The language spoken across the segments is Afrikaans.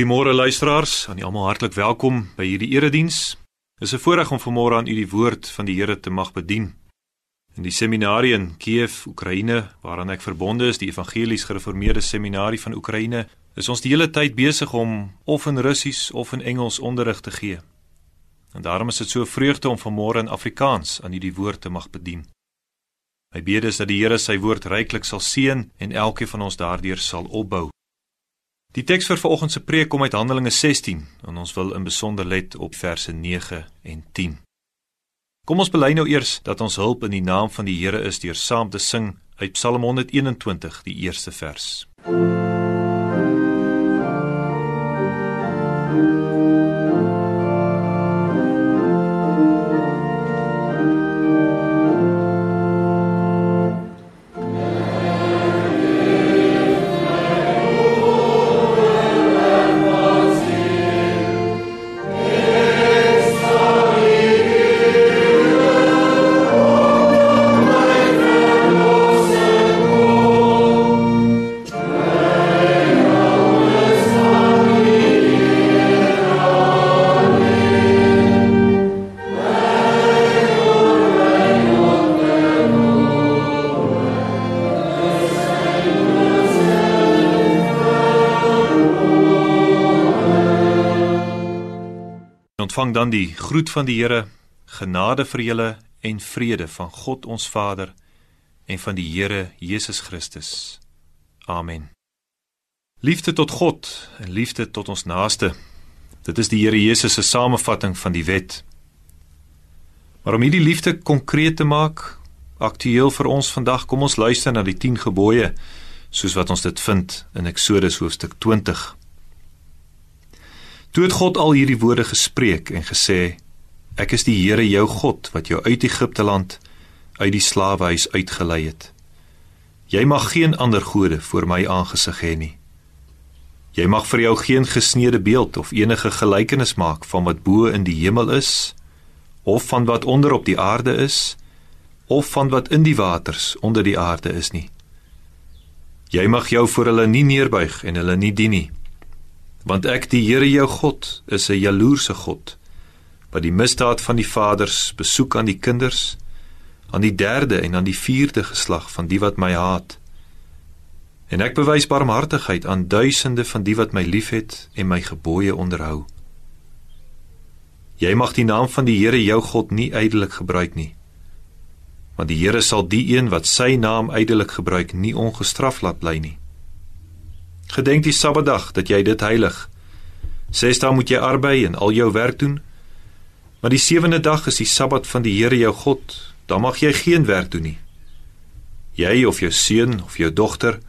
Goeiemôre luisteraars, aan almal hartlik welkom by hierdie erediens. Dit is 'n voorreg om vanmôre aan u die woord van die Here te mag bedien. In die seminarie in Kiev, Oekraïne, waaraan ek verbonde is, die Evangelies Gereformeerde Seminarie van Oekraïne, is ons die hele tyd besig om of in Russies of in Engels onderrig te gee. En daarom is dit so vreugde om vanmôre in Afrikaans aan u die woord te mag bedien. My bede is dat die Here sy woord ryklik sal seën en elkeen van ons daardeur sal opbou. Die teks vir vanoggend se preek kom uit Handelinge 16 en ons wil in besonder let op verse 9 en 10. Kom ons bely nou eers dat ons hulp in die naam van die Here is deur saam te sing uit Psalm 121 die eerste vers. MUZIEK ontvang dan die groet van die Here, genade vir julle en vrede van God ons Vader en van die Here Jesus Christus. Amen. Liefde tot God en liefde tot ons naaste. Dit is die Here Jesus se samevatting van die wet. Maar om hierdie liefde konkreet te maak, aktueel vir ons vandag, kom ons luister na die 10 gebooie soos wat ons dit vind in Eksodus hoofstuk 20. Toe het God al hierdie woorde gespreek en gesê: Ek is die Here jou God wat jou uit Egipte land uit die slawehuis uitgelei het. Jy mag geen ander gode voor my aangesig hê nie. Jy mag vir jou geen gesneede beeld of enige gelykenis maak van wat bo in die hemel is of van wat onder op die aarde is of van wat in die waters onder die aarde is nie. Jy mag jou voor hulle nie neerbuig en hulle nie dien nie want ek die Here jou God is 'n jaloerse God wat die misdaad van die vaders besoek aan die kinders aan die derde en aan die vierde geslag van die wat my haat. En ek bewys barmhartigheid aan duisende van die wat my liefhet en my gebooie onderhou. Jy mag die naam van die Here jou God nie ydelik gebruik nie want die Here sal die een wat sy naam ydelik gebruik nie ongestraf laat bly nie Gedenk die Sabbatdag dat jy dit heilig. Ses dae moet jy arbei en al jou werk doen. Maar die sewende dag is die Sabbat van die Here jou God. Dan mag jy geen werk doen nie. Jy of jou seun of jou dogter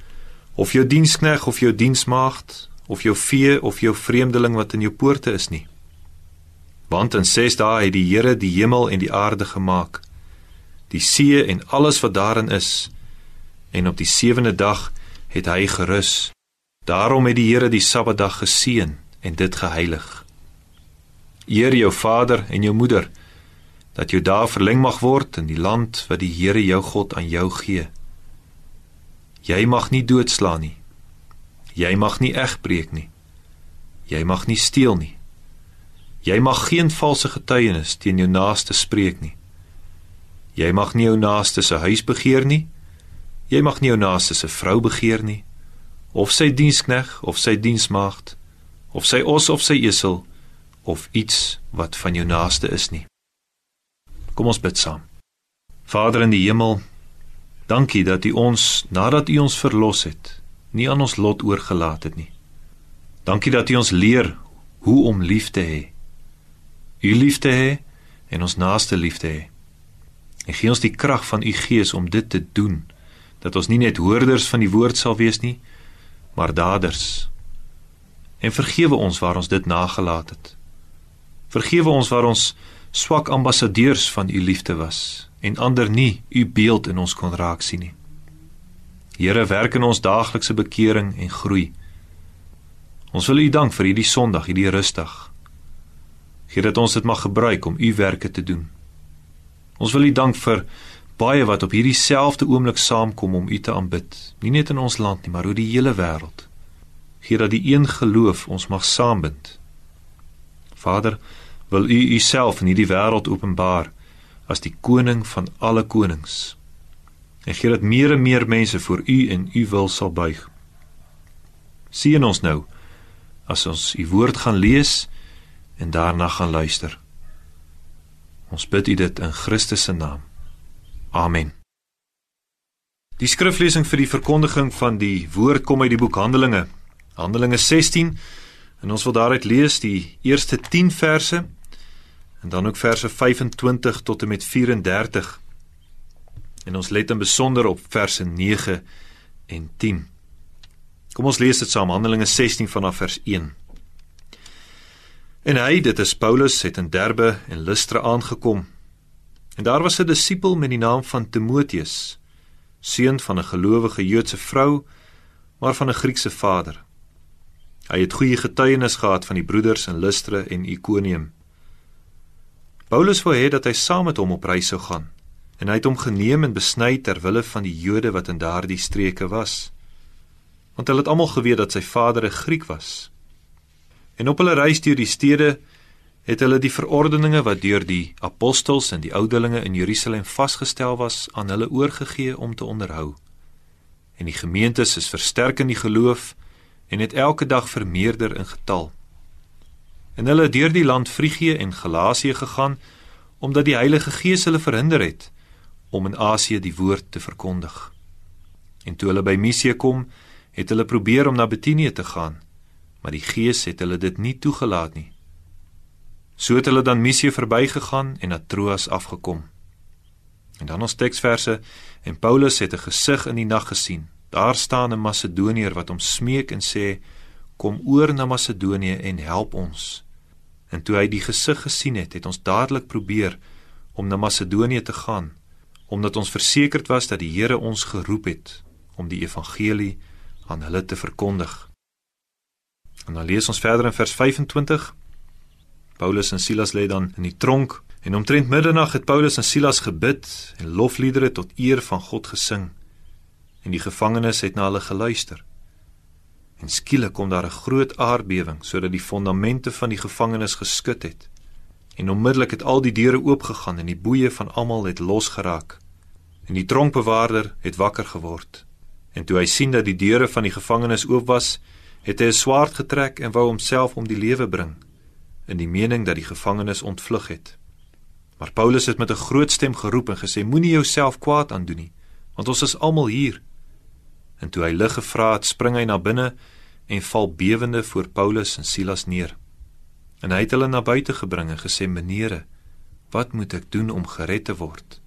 of jou dienskneg of jou diensmaagd of jou vee of jou vreemdeling wat in jou poorte is nie. Want in 6 dae het die Here die hemel en die aarde gemaak, die see en alles wat daarin is, en op die sewende dag het hy gerus. Daarom het die Here die Sabbatdag geseën en dit geheilig. Eer jou vader en jou moeder dat jou dae verleng mag word in die land wat die Here jou God aan jou gee. Jy mag nie doodslaan nie. Jy mag nie egbreek nie. Jy mag nie steel nie. Jy mag geen valse getuienis teen jou naaste spreek nie. Jy mag nie jou naaste se huis begeer nie. Jy mag nie jou naaste se vrou begeer nie of sy dienskneg of sy diensmaagd of sy os of sy esel of iets wat van jou naaste is nie. Kom ons bid saam. Vader in die hemel, dankie dat U ons nadat U ons verlos het, nie aan ons lot oorgelaat het nie. Dankie dat U ons leer hoe om lief te hê. U liefde hê en ons naaste liefde hê. En gee ons die krag van U Gees om dit te doen, dat ons nie net hoorders van die woord sal wees nie, maar daders. En vergewe ons waar ons dit nagelaat het. Vergewe ons waar ons swak ambassadeurs van u liefde was en ander nie u beeld in ons kon raak sien nie. Here, werk in ons daaglikse bekering en groei. Ons wil u dank vir hierdie Sondag, hierdie rustdag. Gee dat ons dit mag gebruik om u werke te doen. Ons wil u dank vir baie wat op hierdie selfde oomblik saamkom om U te aanbid, nie net in ons land nie, maar oor die hele wêreld. Gee dat die een geloof ons mag saambind. Vader, wil U Uself in hierdie wêreld openbaar as die koning van alle konings. En gee dat meer en meer mense voor U en U wil sal buig. Sien ons nou as ons U woord gaan lees en daarna gaan luister. Ons bid U dit in Christus se naam. Amen. Die skriflesing vir die verkondiging van die woord kom uit die boek Handelinge. Handelinge 16 en ons wil daaruit lees die eerste 10 verse en dan ook verse 25 tot en met 34. En ons let in besonder op verse 9 en 10. Kom ons lees dit saam Handelinge 16 vanaf vers 1. En hy, dit is Paulus, het in Derbe en Lystra aangekom. En daar was 'n disipel met die naam van Timoteus seun van 'n gelowige Joodse vrou, maar van 'n Griekse vader. Hy het goeie getuienis gehad van die broeders in Lystra en Ikonium. Paulus wou hê dat hy saam met hom op reis sou gaan, en hy het hom geneem en besny ter wille van die Jode wat in daardie streke was. Want hulle het almal geweet dat sy vader 'n Griek was. En op hulle reis deur die stede het hulle die verordeninge wat deur die apostels en die ouderlinge in Jerusalem vasgestel was aan hulle oorgegee om te onderhou. En die gemeentes is versterk in die geloof en het elke dag vermeerder in getal. En hulle het deur die land Frigië en Galasië gegaan omdat die Heilige Gees hulle verhinder het om in Asië die woord te verkondig. En toe hulle by Misië kom, het hulle probeer om na Betanië te gaan, maar die Gees het hulle dit nie toegelaat nie. So het hulle dan Missie verbygegaan en na Troas afgekom. En dan ons teksverse en Paulus het 'n gesig in die nag gesien. Daar staan 'n Macedoniër wat hom smeek en sê: "Kom oor na Macedonië en help ons." En toe hy die gesig gesien het, het ons dadelik probeer om na Macedonië te gaan, omdat ons versekerd was dat die Here ons geroep het om die evangelie aan hulle te verkondig. En dan lees ons verder in vers 25. Paulus en Silas lê dan in die tronk en omtrent middernag het Paulus en Silas gebid en lofliedere tot eer van God gesing. En die gevangenes het na hulle geluister. En skielik kom daar 'n groot aardbewing sodat die fondamente van die gevangenes geskud het. En onmiddellik het al die deure oopgegaan en die boeye van almal het losgeraak. En die tronkbewaarder het wakker geword. En toe hy sien dat die deure van die gevangenes oop was, het hy 'n swaard getrek en wou homself om die lewe bring in die mening dat die gevangenes ontvlug het. Maar Paulus het met 'n groot stem geroep en gesê: Moenie jouself kwaad aandoen nie, want ons is almal hier. En toe hy lig gevra het, spring hy na binne en val bewende voor Paulus en Silas neer. En hy het hulle na buite gebring en gesê: "Menere, wat moet ek doen om gered te word?"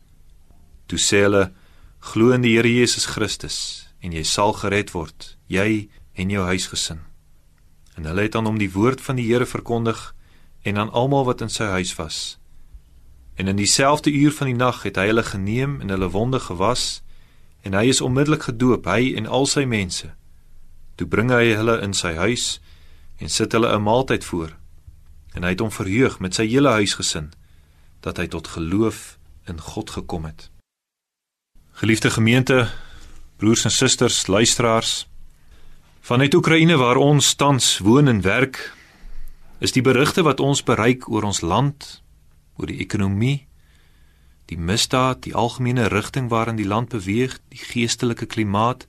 Toe sê hulle: "Glo in die Here Jesus Christus en jy sal gered word, jy en jou huisgesin." En hulle het aan hom die woord van die Here verkondig en aan almal wat in sy huis was. En in dieselfde uur van die nag het hy hulle geneem en hulle wonde gewas en hy is onmiddellik gedoop hy en al sy mense. Toe bring hy hulle in sy huis en sit hulle 'n maaltyd voor. En hy het hom verheug met sy hele huisgesin dat hy tot geloof in God gekom het. Geliefde gemeente, broers en susters, luisteraars, vanuit Oekraïne waar ons tans woon en werk, is die berigte wat ons bereik oor ons land, oor die ekonomie, die misdaad, die algemene rigting waarin die land beweeg, die geestelike klimaat,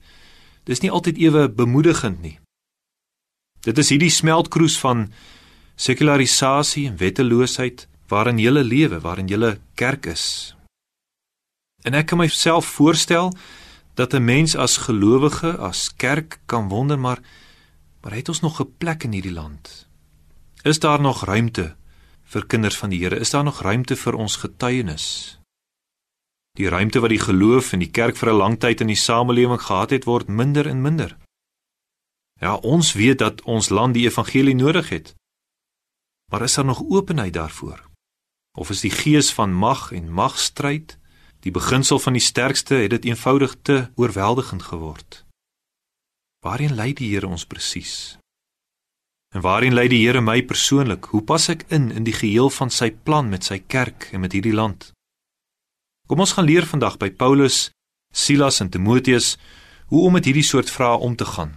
dis nie altyd ewe bemoedigend nie. Dit is hierdie smeltkroes van sekularisasie en wetteloosheid waarin jy lewe, waarin jy kerk is. En ek kan myself voorstel dat 'n mens as gelowige, as kerk kan wonder maar maar het ons nog 'n plek in hierdie land? Is daar nog ruimte vir kinders van die Here? Is daar nog ruimte vir ons getuienis? Die ruimte wat die geloof en die kerk vir 'n lang tyd in die samelewing gehad het, word minder en minder. Ja, ons weet dat ons land die evangelie nodig het. Maar is daar nog openheid daarvoor? Of is die gees van mag en magstryd, die beginsel van die sterkste, het dit eenvoudig te oorweldigend geword? Waarheen lei die Here ons presies? En waarin lei die Here my persoonlik? Hoe pas ek in in die geheel van sy plan met sy kerk en met hierdie land? Kom ons gaan leer vandag by Paulus, Silas en Timoteus hoe om met hierdie soort vrae om te gaan.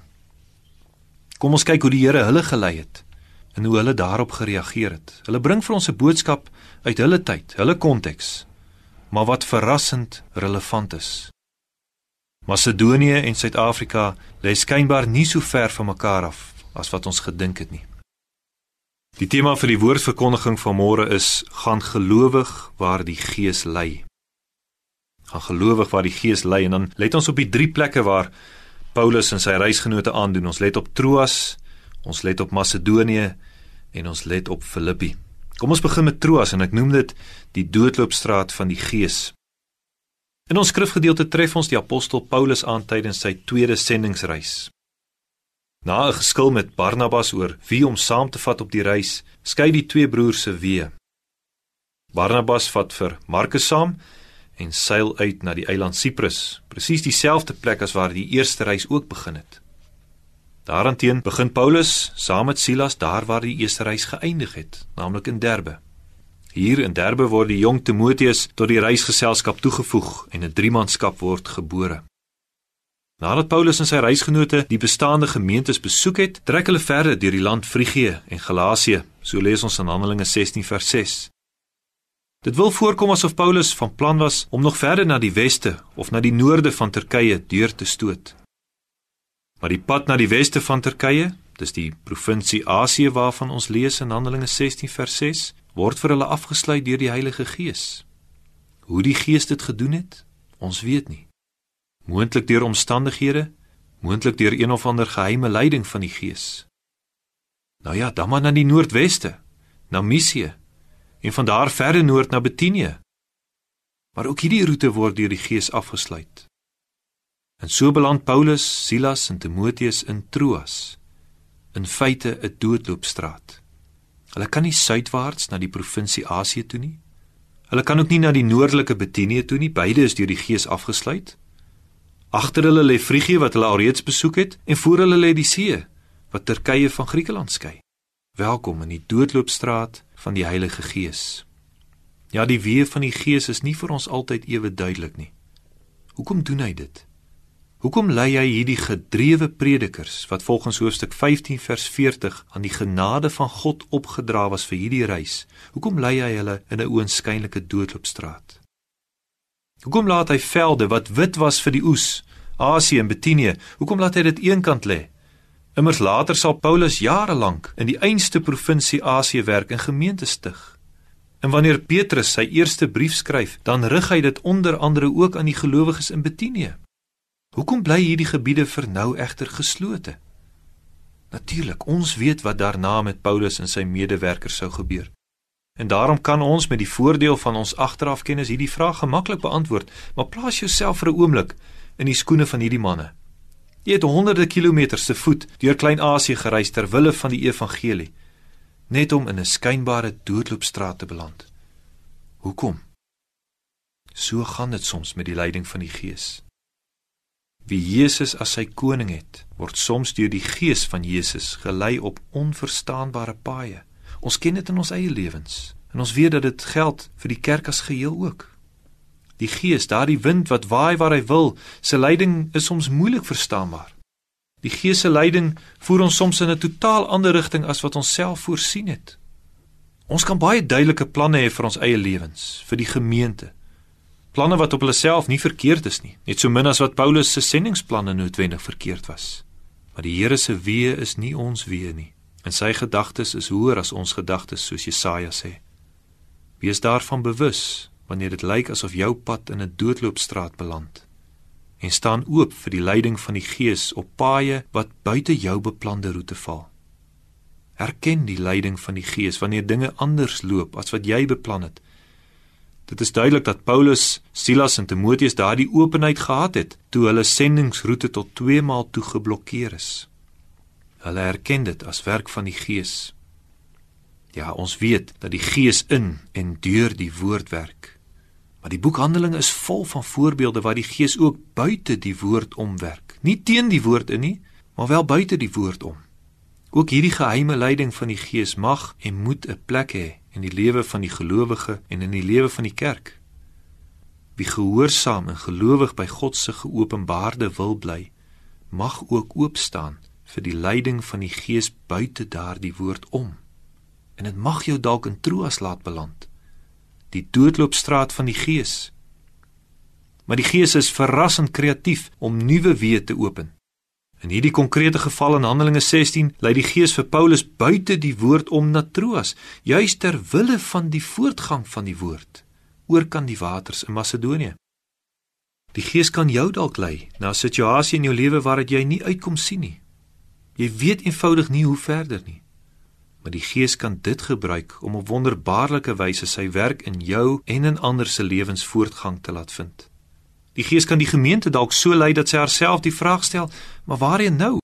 Kom ons kyk hoe die Here hulle gelei het en hoe hulle daarop gereageer het. Hulle bring vir ons 'n boodskap uit hulle tyd, hulle konteks, maar wat verrassend relevant is. Macedonië en Suid-Afrika lê skynbaar nie so ver van mekaar af as wat ons gedink het nie. Die tema vir die woordverkondiging van môre is gaan gelowig waar die Gees lei. Gaan gelowig waar die Gees lei en dan let ons op die drie plekke waar Paulus en sy reisgenote aandoen. Ons let op Troas, ons let op Macedonië en ons let op Filippi. Kom ons begin met Troas en ek noem dit die doodloopstraat van die Gees. In ons skrifgedeelte tref ons die apostel Paulus aan tydens sy tweede sendingsreis. Na 'n geskil met Barnabas oor wie om saam te vat op die reis, skei die twee broers se weë. Barnabas vat vir Markus saam en seil uit na die eiland Siprus, presies dieselfde plek as waar die eerste reis ook begin het. Daaranteen begin Paulus saam met Silas daar waar die eerste reis geëindig het, naamlik in Derbe. Hier in Derbe word die jong Timoteus tot die reisgeselskap toegevoeg en 'n driemanskap word gebore. Nadat Paulus en sy reisgenote die bestaande gemeentes besoek het, trek hulle verder deur die land Frigië en Galasië, so lees ons in Handelinge 16 vers 6. Dit wil voorkom asof Paulus van plan was om nog verder na die weste of na die noorde van Turkye deur te stoot. Maar die pad na die weste van Turkye, dis die provinsie Asië waarvan ons lees in Handelinge 16 vers 6, word vir hulle afgesluit deur die Heilige Gees. Hoe die Gees dit gedoen het, ons weet nie. Moontlik deur omstandighede, moontlik deur een of ander geheime leiding van die Gees. Nou ja, dan maar na die noordweste, na Misië en van daar verder noord na Betinië. Maar ook hierdie roete word deur die Gees afgesluit. En so beland Paulus, Silas en Timoteus in Troas, in feite 'n doodloopstraat. Hulle kan nie suidwaarts na die provinsie Asië toe nie. Hulle kan ook nie na die noordelike Betinië toe nie, beide is deur die Gees afgesluit. Agter hulle lê Frigië wat hulle alreeds besoek het en voor hulle lê die see wat Turkye van Griekeland skei. Welkom in die doodloopstraat van die Heilige Gees. Ja, die weë van die Gees is nie vir ons altyd ewe duidelik nie. Hoekom doen hy dit? Hoekom lei hy hierdie gedrewe predikers wat volgens hoofstuk 15 vers 40 aan die genade van God opgedra was vir hierdie reis? Hoekom lei hy hulle in 'n oënskynlike doodloopstraat? Hoekom laat hy velde wat wit was vir die oes, Asië en Betinië, hoekom laat hy dit eenkant lê? Immers later sal Paulus jare lank in die einste provinsie Asië werk en gemeente stig. En wanneer Petrus sy eerste brief skryf, dan rig hy dit onder andere ook aan die gelowiges in Betinië. Hoekom bly hierdie gebiede vir nou egter geslote? Natuurlik, ons weet wat daarna met Paulus en sy medewerkers sou gebeur. En daarom kan ons met die voordeel van ons agterafkennis hierdie vraag gemaklik beantwoord, maar plaas jouself vir 'n oomblik in die skoene van hierdie manne. Jy het honderde kilometers te voet deur Klein-Asië gereis ter wille van die evangelie, net om in 'n skynbare doodloopstraat te beland. Hoekom? So gaan dit soms met die leiding van die Gees. Wie Jesus as sy koning het, word soms deur die gees van Jesus gelei op onverstaanbare paaie. Ons ken dit in ons eie lewens en ons weet dat dit geld vir die kerk as geheel ook. Die gees, daardie wind wat waai waar hy wil, se leiding is soms moeilik verstaanbaar. Die gees se leiding voer ons soms in 'n totaal ander rigting as wat ons self voorsien het. Ons kan baie duidelike planne hê vir ons eie lewens, vir die gemeente, planne wat op hulle self nie verkeerd is nie, net so min as wat Paulus se sendingsplanne noodwendig verkeerd was. Maar die Here se weë is nie ons weë nie, en sy gedagtes is hoër as ons gedagtes, soos Jesaja sê. Wees daarvan bewus wanneer dit lyk asof jou pad in 'n doodloopstraat beland en staan oop vir die leiding van die Gees op paaie wat buite jou beplande roete val. Erken die leiding van die Gees wanneer dinge anders loop as wat jy beplan het Dit is duidelik dat Paulus, Silas en Timoteus daardie openheid gehad het toe hulle sendingsroete tot twee maal toe geblokkeer is. Hulle erken dit as werk van die Gees. Ja, ons weet dat die Gees in en deur die woord werk. Maar die boek Handelinge is vol van voorbeelde waar die Gees ook buite die woord omwerk. Nie teen die woord in nie, maar wel buite die woord om. Ook hierdie geheime leiding van die Gees mag en moet 'n plek hê in die lewe van die gelowige en in die lewe van die kerk. Wie gehoorsaam en gelowig by God se geopenbaarde wil bly, mag ook oop staan vir die leiding van die Gees buite daardie woord om. En dit mag jou dalk in Troas laat beland. Die doodloopstraat van die Gees. Maar die Gees is verrassend kreatief om nuwe weë te open. In hierdie konkrete geval in Handelinge 16 lei die Gees vir Paulus buite die woord om na Troas, juis ter wille van die voortgang van die woord oor kan die waters in Macedonië. Die Gees kan jou dalk lei na 'n situasie in jou lewe waaruit jy nie uitkom sien nie. Jy weet eenvoudig nie hoe verder nie. Maar die Gees kan dit gebruik om op wonderbaarlike wyse sy werk in jou en in ander se lewens voortgang te laat vind. Die Gees kan die gemeente dalk so lei dat sy haarself die vraag stel: "Maar waarheen nou?"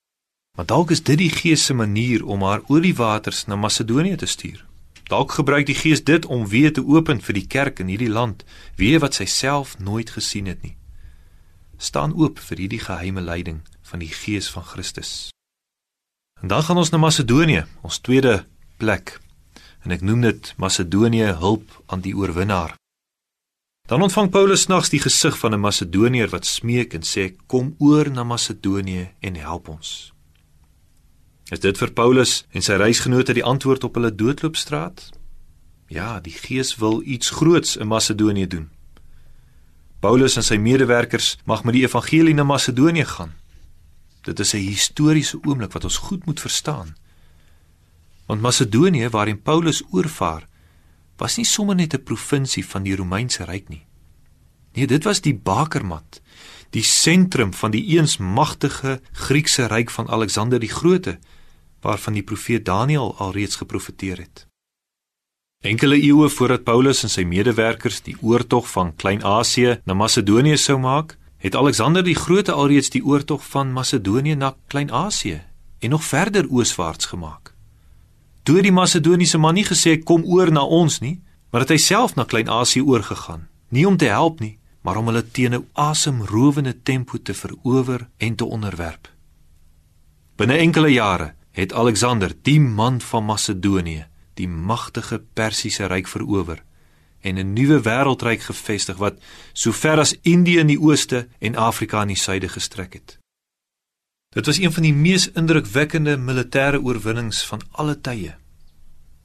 Maar dalk is dit die Gees se manier om haar oor die waters na Macedonië te stuur. Dalk gebruik die Gees dit om weer te open vir die kerk in hierdie land, weer wat sy self nooit gesien het nie. Staan oop vir hierdie geheime leiding van die Gees van Christus. En dan gaan ons na Macedonië, ons tweede plek. En ek noem dit Macedonië hulp aan die oorwinnaar. Dan ontvang Paulus nags die gesig van 'n Macedoniër wat smeek en sê kom oor na Macedonië en help ons. Is dit vir Paulus en sy reisgenote die antwoord op hulle doodloopstraat? Ja, die Gees wil iets groots in Macedonië doen. Paulus en sy medewerkers mag met die evangelie na Macedonië gaan. Dit is 'n historiese oomblik wat ons goed moet verstaan. Want Macedonië waarin Paulus oorvaar, was nie sommer net 'n provinsie van die Romeinse ryk nie. Nee, dit was die bakermat, die sentrum van die eens magtige Griekse ryk van Alexander die Grote, waarvan die profeet Daniël alreeds geprofeteer het. Enkele eeue voordat Paulus en sy medewerkers die oortog van Klein-Asië na Macedonië sou maak, het Alexander die Grote alreeds die oortog van Macedonië na Klein-Asië en nog verder ooswaarts gemaak. Toe die Macedoniese man nie gesê kom oor na ons nie, maar het hy self na Klein-Asië oorgegaan, nie om te help nie, maar om hulle teen 'n asemrowende tempo te verower en te onderwerp. Binne enkele jare het Alexander, die man van Macedonië, die magtige Persiese ryk verower en 'n nuwe wêreldryk gevestig wat so ver as Indië in die ooste en Afrika in die suide gestrek het. Dit was een van die mees indrukwekkende militêre oorwinnings van alle tye.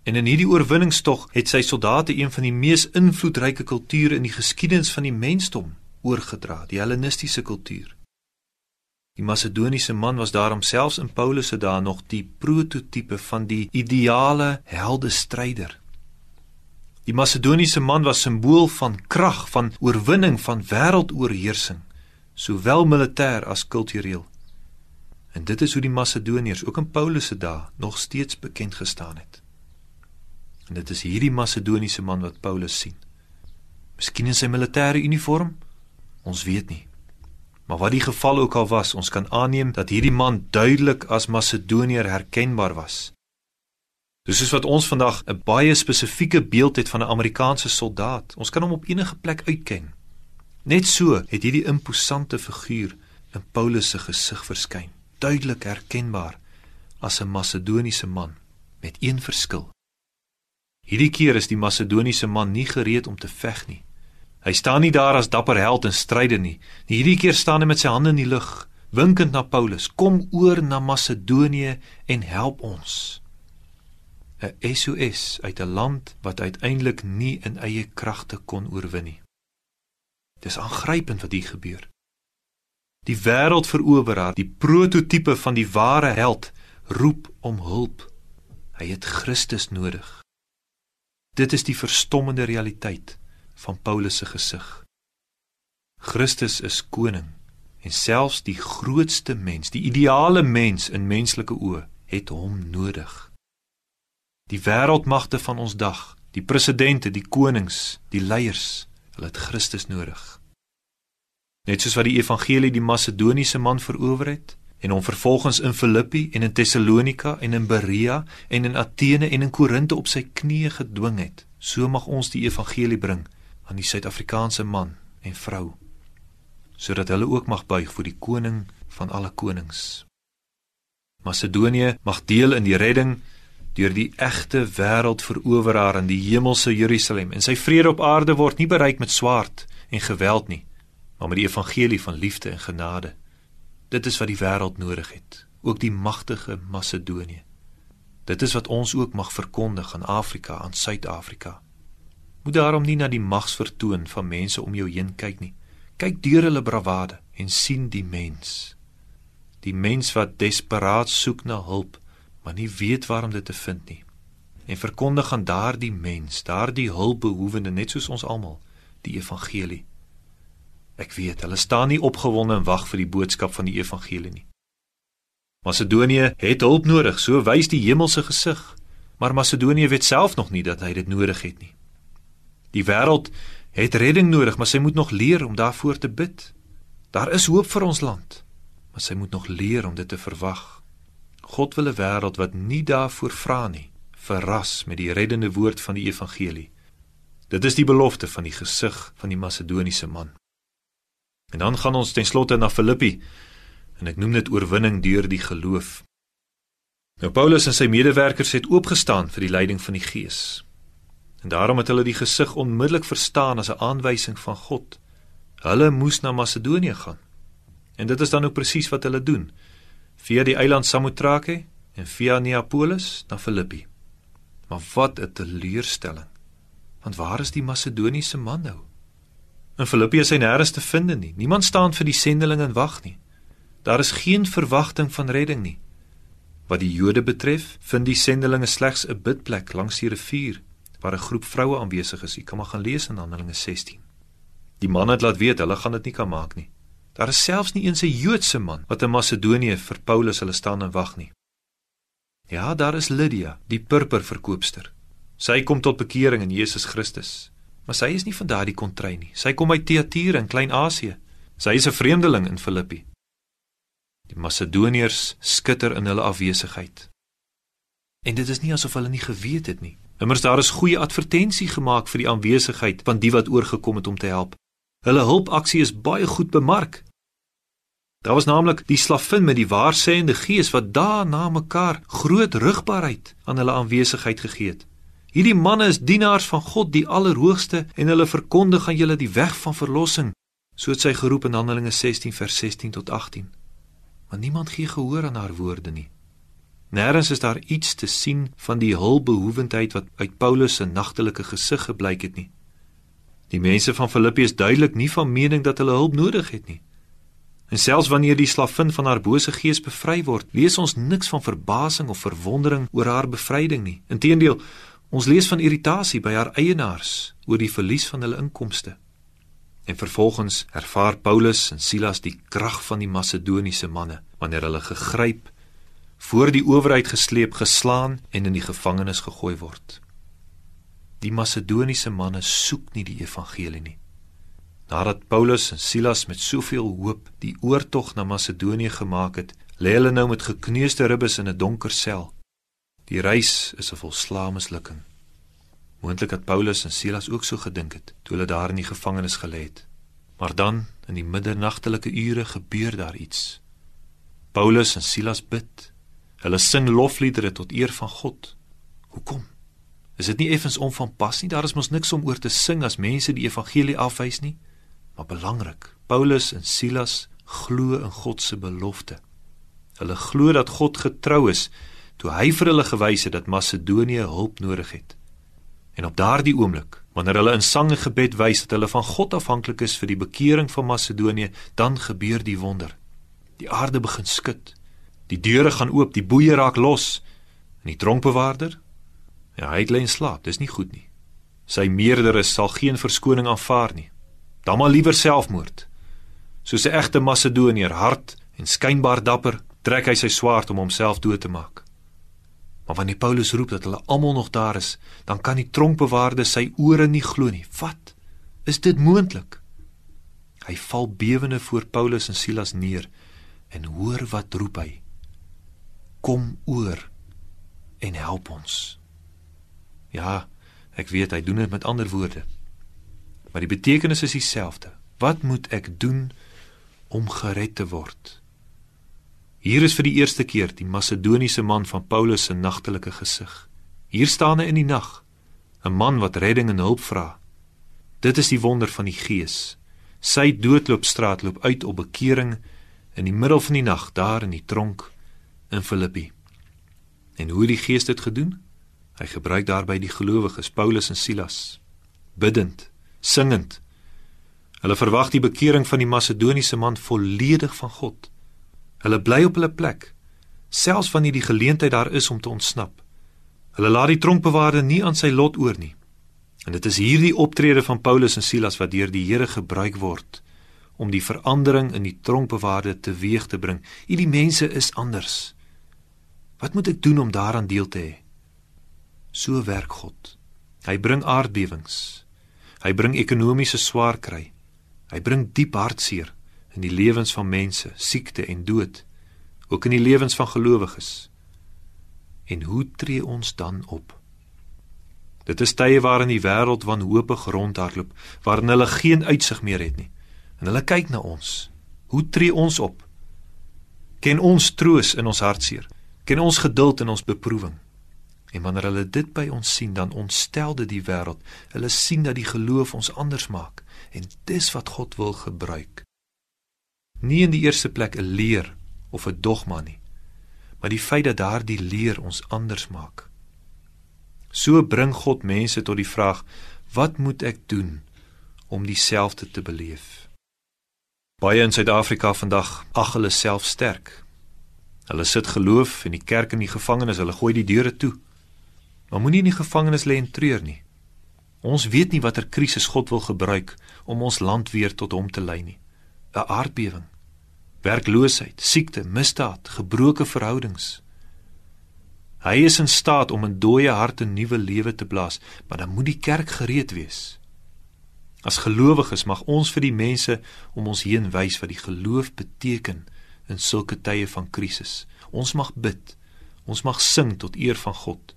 En in hierdie oorwinningstog het sy soldate een van die mees invloedryke kulture in die geskiedenis van die mensdom oorgedra, die Hellenistiese kultuur. Die Macedoniese man was daarom selfs in Paulus se dae nog die prototipe van die ideale helde stryder. Die Macedoniese man was simbool van krag, van oorwinning, van wêreldoorheersing, sowel militêr as kultureel. En dit is hoe die Macedoniërs ook in Paulus se dae nog steeds bekend gestaan het. En dit is hierdie Macedoniese man wat Paulus sien. Miskien in sy militêre uniform? Ons weet nie. Maar wat die geval ook al was, ons kan aanneem dat hierdie man duidelik as Macedoniër herkenbaar was. Dis soos wat ons vandag 'n baie spesifieke beeld het van 'n Amerikaanse soldaat. Ons kan hom op enige plek uitken. Net so het hierdie imposante figuur in Paulus se gesig verskyn duidelik herkenbaar as 'n Macedoniese man met een verskil. Hierdie keer is die Macedoniese man nie gereed om te veg nie. Hy staan nie daar as dapper held in stryde nie. Hierdie keer staan hy met sy hande in die lug, winkend na Paulus: "Kom oor na Macedonië en help ons." 'n SOS uit 'n land wat uiteindelik nie in eie kragte kon oorwin nie. Dis aangrypend wat hier gebeur. Die wêreldveroweraar, die prototipe van die ware held, roep om hulp. Hy het Christus nodig. Dit is die verstommende realiteit van Paulus se gesig. Christus is koning en selfs die grootste mens, die ideale mens in menslike oë, het hom nodig. Die wêreldmagte van ons dag, die presidente, die konings, die leiers, hulle het Christus nodig. Net soos wat die evangelie die Macedoniese man verower het en hom vervolgens in Filippi en in Tessalonika en in Berea en in Athene en in Korinte op sy knieë gedwing het, so mag ons die evangelie bring aan die Suid-Afrikaanse man en vrou sodat hulle ook mag buig voor die koning van alle konings. Macedonië mag deel in die redding deur die egte wêreldveroweraar in die hemelse Jerusalem en sy vrede op aarde word nie bereik met swaard en geweld nie maar met die evangelie van liefde en genade. Dit is wat die wêreld nodig het. ook die magtige Macedonië. Dit is wat ons ook mag verkondig aan Afrika, aan Suid-Afrika. Moet daarom nie na die magsvertoon van mense om jou heen kyk nie. Kyk deur hulle bravade en sien die mens. Die mens wat desperaat soek na hulp, maar nie weet waar om dit te vind nie. En verkondig aan daardie mens, daardie hulpbehoewende net soos ons almal, die evangelie. Ek weet, hulle staan nie opgewonde en wag vir die boodskap van die evangelie nie. Macedonië het hulp nodig, so wys die hemelse gesig. Maar Macedonië weet self nog nie dat hy dit nodig het nie. Die wêreld het redding nodig, maar sy moet nog leer om daarvoor te bid. Daar is hoop vir ons land, maar sy moet nog leer om dit te verwag. God wil 'n wêreld wat nie daarvoor vra nie, verras met die reddende woord van die evangelie. Dit is die belofte van die gesig van die Macedoniese man. En dan gaan ons ten slotte na Filippi en ek noem dit oorwinning deur die geloof. Nou Paulus en sy medewerkers het oopgestaan vir die leiding van die Gees. En daarom het hulle die gesig onmiddellik verstaan as 'n aanwysing van God. Hulle moes na Macedonië gaan. En dit is dan ook presies wat hulle doen. Via die eiland Samothrake en via Neapolis na Filippi. Maar wat 'n teleurstelling. Want waar is die Macedoniese man nou? In Filippi is hy nêrens te vind nie. Niemand staan vir die sendeling en wag nie. Daar is geen verwagting van redding nie. Wat die Jode betref, vind die sendelinge slegs 'n bidplek langs die rivier waar 'n groep vroue aanwesig is. Jy kan maar gaan lees in Handelinge 16. Die manne het laat weet hulle gaan dit nie kan maak nie. Daar is selfs nie eens 'n Joodse man wat in Macedonië vir Paulus hulle staan en wag nie. Ja, daar is Lydia, die purperverkoopster. Sy kom tot bekering in Jesus Christus. Maar sy is nie van daardie kontry nie. Sy kom uit Thyatira in Klein-Asië. Sy is 'n vreemdeling in Filippi. Die Macedoniërs skitter in hulle afwesigheid. En dit is nie asof hulle nie geweet het nie. Immers daar is goeie advertensie gemaak vir die aanwesigheid van die wat oorgekom het om te help. Hulle hulpaksie is baie goed bemark. Daar was naamlik die slavin met die waarsêende gees wat daarna mekaar groot rugbaarheid aan hulle aanwesigheid gegee het. Hierdie manne is dienaars van God die Allerhoogste en hulle verkondig aan julle die weg van verlossing, soos hy geroep in Handelinge 16 vers 16 tot 18 maar niemand gee gehoor aan haar woorde nie. Nêrens is daar iets te sien van die hulpbehoewendheid wat uit Paulus se nagtelike gesig gebleik het nie. Die mense van Filippi is duidelik nie van mening dat hulle hulp nodig het nie. En selfs wanneer die slavin van haar bose gees bevry word, lees ons niks van verbasing of verwondering oor haar bevryding nie. Inteendeel, ons lees van irritasie by haar eienaars oor die verlies van hulle inkomste. En vervolgens ervaar Paulus en Silas die krag van die Macedoniese manne wanneer hulle gegryp, voor die owerheid gesleep, geslaan en in die gevangenis gegooi word. Die Macedoniese manne soek nie die evangelie nie. Nadat Paulus en Silas met soveel hoop die oortog na Macedonië gemaak het, lê hulle nou met gekneusde ribbes in 'n donker sel. Die reis is 'n volslae mislukking. Moontlik dat Paulus en Silas ook so gedink het toe hulle daar in die gevangenis gelê het. Maar dan, in die middernagtelike ure, gebeur daar iets. Paulus en Silas bid. Hulle sing lofliedere tot eer van God. Hoekom? Is dit nie effens onvanpas nie? Daar is mos niks om oor te sing as mense die evangelie afwys nie. Maar belangrik, Paulus en Silas glo in God se belofte. Hulle glo dat God getrou is toe hy vir hulle gewys het dat Macedonië hulp nodig het. En op daardie oomblik, wanneer hulle in sang en gebed wys dat hulle van God afhanklik is vir die bekering van Macedonië, dan gebeur die wonder. Die aarde begin skud. Die deure gaan oop, die boeye raak los. En die tronkbewaarder? Ja, hy lê in slaap, dis nie goed nie. Sy meerderes sal geen verskoning aanvaar nie. Dan maar liewer selfmoord. Soos 'n egte Macedoniër, hard en skynbaar dapper, trek hy sy swaard om homself dood te maak. Maar wanneer Paulus roep dat hulle almal nog daar is, dan kan die tronkbewaarde sy ore nie glo nie. Wat? Is dit moontlik? Hy val bewende voor Paulus en Silas neer en hoor wat roep hy. Kom oor en help ons. Ja, ek weet hy doen dit met ander woorde. Maar die betekenis is dieselfde. Wat moet ek doen om gered te word? Hier is vir die eerste keer die Macedoniese man van Paulus se nagtelike gesig. Hier staan hy in die nag, 'n man wat redding en hulp vra. Dit is die wonder van die Gees. Sy doodloopstraat loop uit op bekering in die middel van die nag daar in die tronk in Filippi. En hoe die Gees dit gedoen? Hy gebruik daarby die gelowiges Paulus en Silas bidend, singend. Hulle verwag die bekering van die Macedoniese man volledig van God. Hulle bly op hulle plek, selfs wanneer die geleentheid daar is om te ontsnap. Hulle laat die tronkbewaarder nie aan sy lot oor nie. En dit is hierdie optrede van Paulus en Silas wat deur die Here gebruik word om die verandering in die tronkbewaarder teweeg te bring. Hierdie mense is anders. Wat moet ek doen om daaraan deel te hê? So werk God. Hy bring aardbewings. Hy bring ekonomiese swaar kry. Hy bring diep hartseer in die lewens van mense, siekte en dood, ook in die lewens van gelowiges. En hoe tree ons dan op? Dit is tye waarin die wêreld wanhoopig rondhardloop, waarin hulle geen uitsig meer het nie. En hulle kyk na ons. Hoe tree ons op? Ken ons troos in ons hartseer? Ken ons geduld in ons beproewing? En wanneer hulle dit by ons sien, dan ontstel dit die wêreld. Hulle sien dat die geloof ons anders maak en dis wat God wil gebruik. Nie in die eerste plek 'n leer of 'n dogma nie, maar die feit dat daardie leer ons anders maak. So bring God mense tot die vraag: Wat moet ek doen om dieselfde te beleef? Baie in Suid-Afrika vandag ag hulle self sterk. Hulle sit geloof in die kerk en die gevangenis, hulle gooi die deure toe. Maar moenie in die gevangenis lê en treur nie. Ons weet nie watter krisis God wil gebruik om ons land weer tot hom te lei nie. 'n Aardbewing, werkloosheid, siekte, misdaad, gebroke verhoudings. Hy is in staat om in dooie harte nuwe lewe te blaas, maar dan moet die kerk gereed wees. As gelowiges mag ons vir die mense om ons heen wys wat die geloof beteken in sulke tye van krisis. Ons mag bid. Ons mag sing tot eer van God.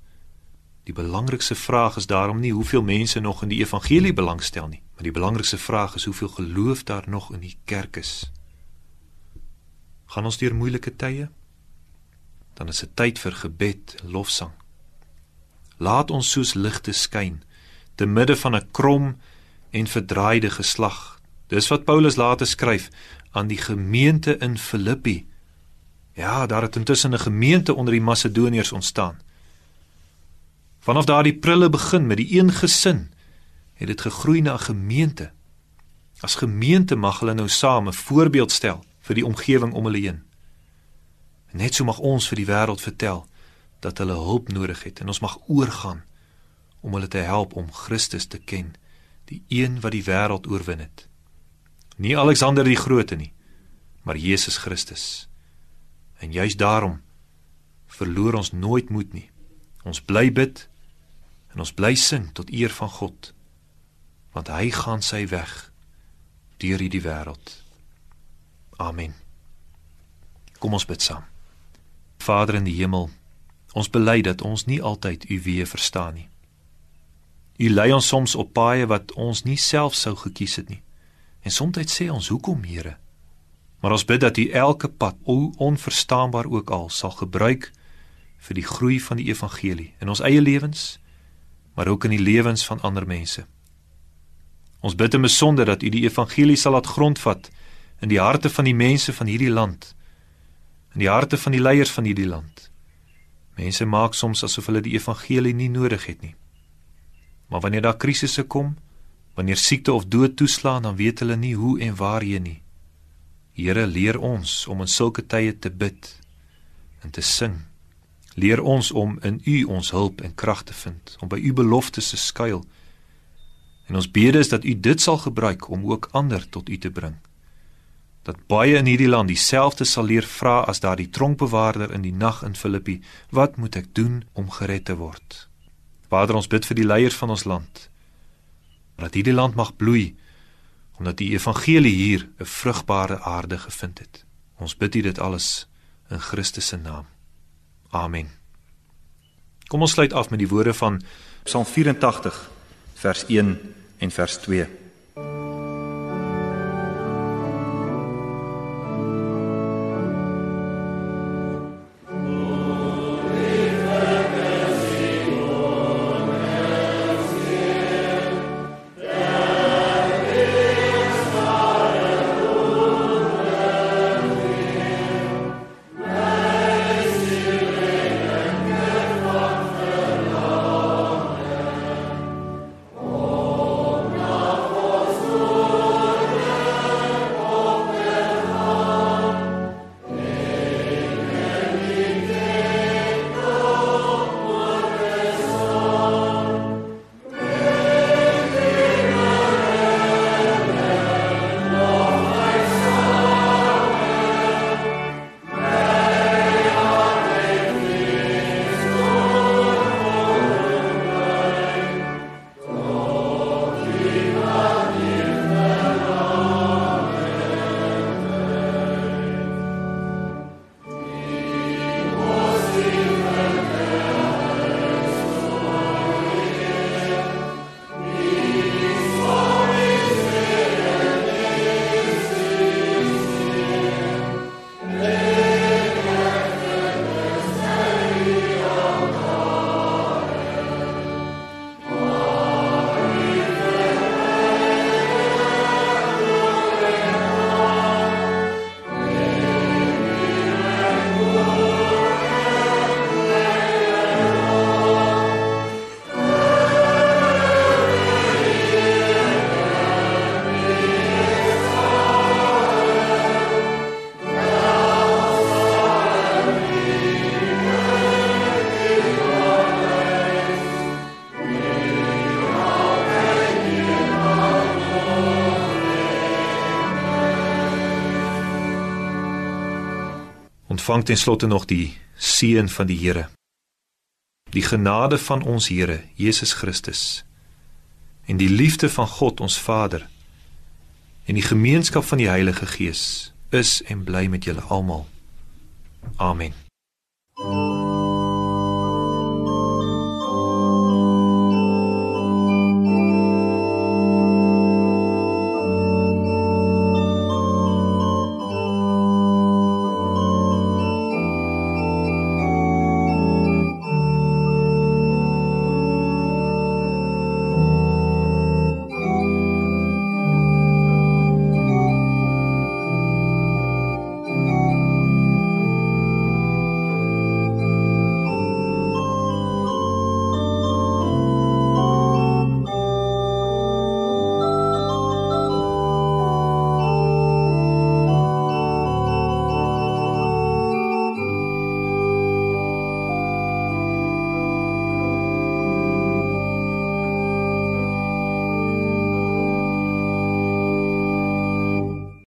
Die belangrikste vraag is daarom nie hoeveel mense nog in die evangelie belangstel nie, maar die belangrikste vraag is hoeveel geloof daar nog in die kerk is. Gaan ons deur moeilike tye? Dan is dit tyd vir gebed en lofsang. Laat ons soos ligte skyn te midde van 'n krom en verdraaide geslag. Dis wat Paulus later skryf aan die gemeente in Filippi. Ja, daar het intussen 'n gemeente onder die Macedoniërs ontstaan. Vanaf daardie prille begin met die een gesin het dit gegroei na 'n gemeente. As gemeente mag hulle nou saam 'n voorbeeld stel vir die omgewing om hulle heen. Net so mag ons vir die wêreld vertel dat hulle hulp nodig het en ons mag oorgaan om hulle te help om Christus te ken, die een wat die wêreld oorwin het. Nie Alexander die Grote nie, maar Jesus Christus. En juis daarom verloor ons nooit moed nie. Ons bly bid en ons bly sing tot eer van God want hy gaan sy weg deur hierdie wêreld. Amen. Kom ons bid saam. Vader in die hemel, ons bely dat ons nie altyd u weë verstaan nie. U lei ons soms op paaie wat ons nie self sou gekies het nie. En soms sê ons, "Hoekom, Here?" Maar ons bid dat u elke pad, hoe onverstaanbaar ook al, sal gebruik vir die groei van die evangelie in ons eie lewens maar ook in die lewens van ander mense. Ons bid in besonder dat U die evangelie sal laat grondvat in die harte van die mense van hierdie land, in die harte van die leiers van hierdie land. Mense maak soms asof hulle die evangelie nie nodig het nie. Maar wanneer daar krisisse kom, wanneer siekte of dood toeslaan, dan weet hulle nie hoe en waarheen nie. Here leer ons om in sulke tye te bid en te sing Leer ons om in U ons hulp en krag te vind, om by U beloftes te skuil. En ons bede is dat U dit sal gebruik om ook ander tot U te bring. Dat baie in hierdie land dieselfde sal leer vra as daardie tronkbewaarder in die nag in Filippi, wat moet ek doen om gered te word? Vader, ons bid vir die leiers van ons land. Dat hierdie land mag bloei omdat die evangelie hier 'n vrugbare aarde gevind het. Ons bid U dit alles in Christus se naam. Amen. Kom ons sluit af met die woorde van Psalm 84 vers 1 en vers 2. Ontvang ten slotte nog die seën van die Here. Die genade van ons Here Jesus Christus en die liefde van God ons Vader en die gemeenskap van die Heilige Gees is en bly met julle almal. Amen.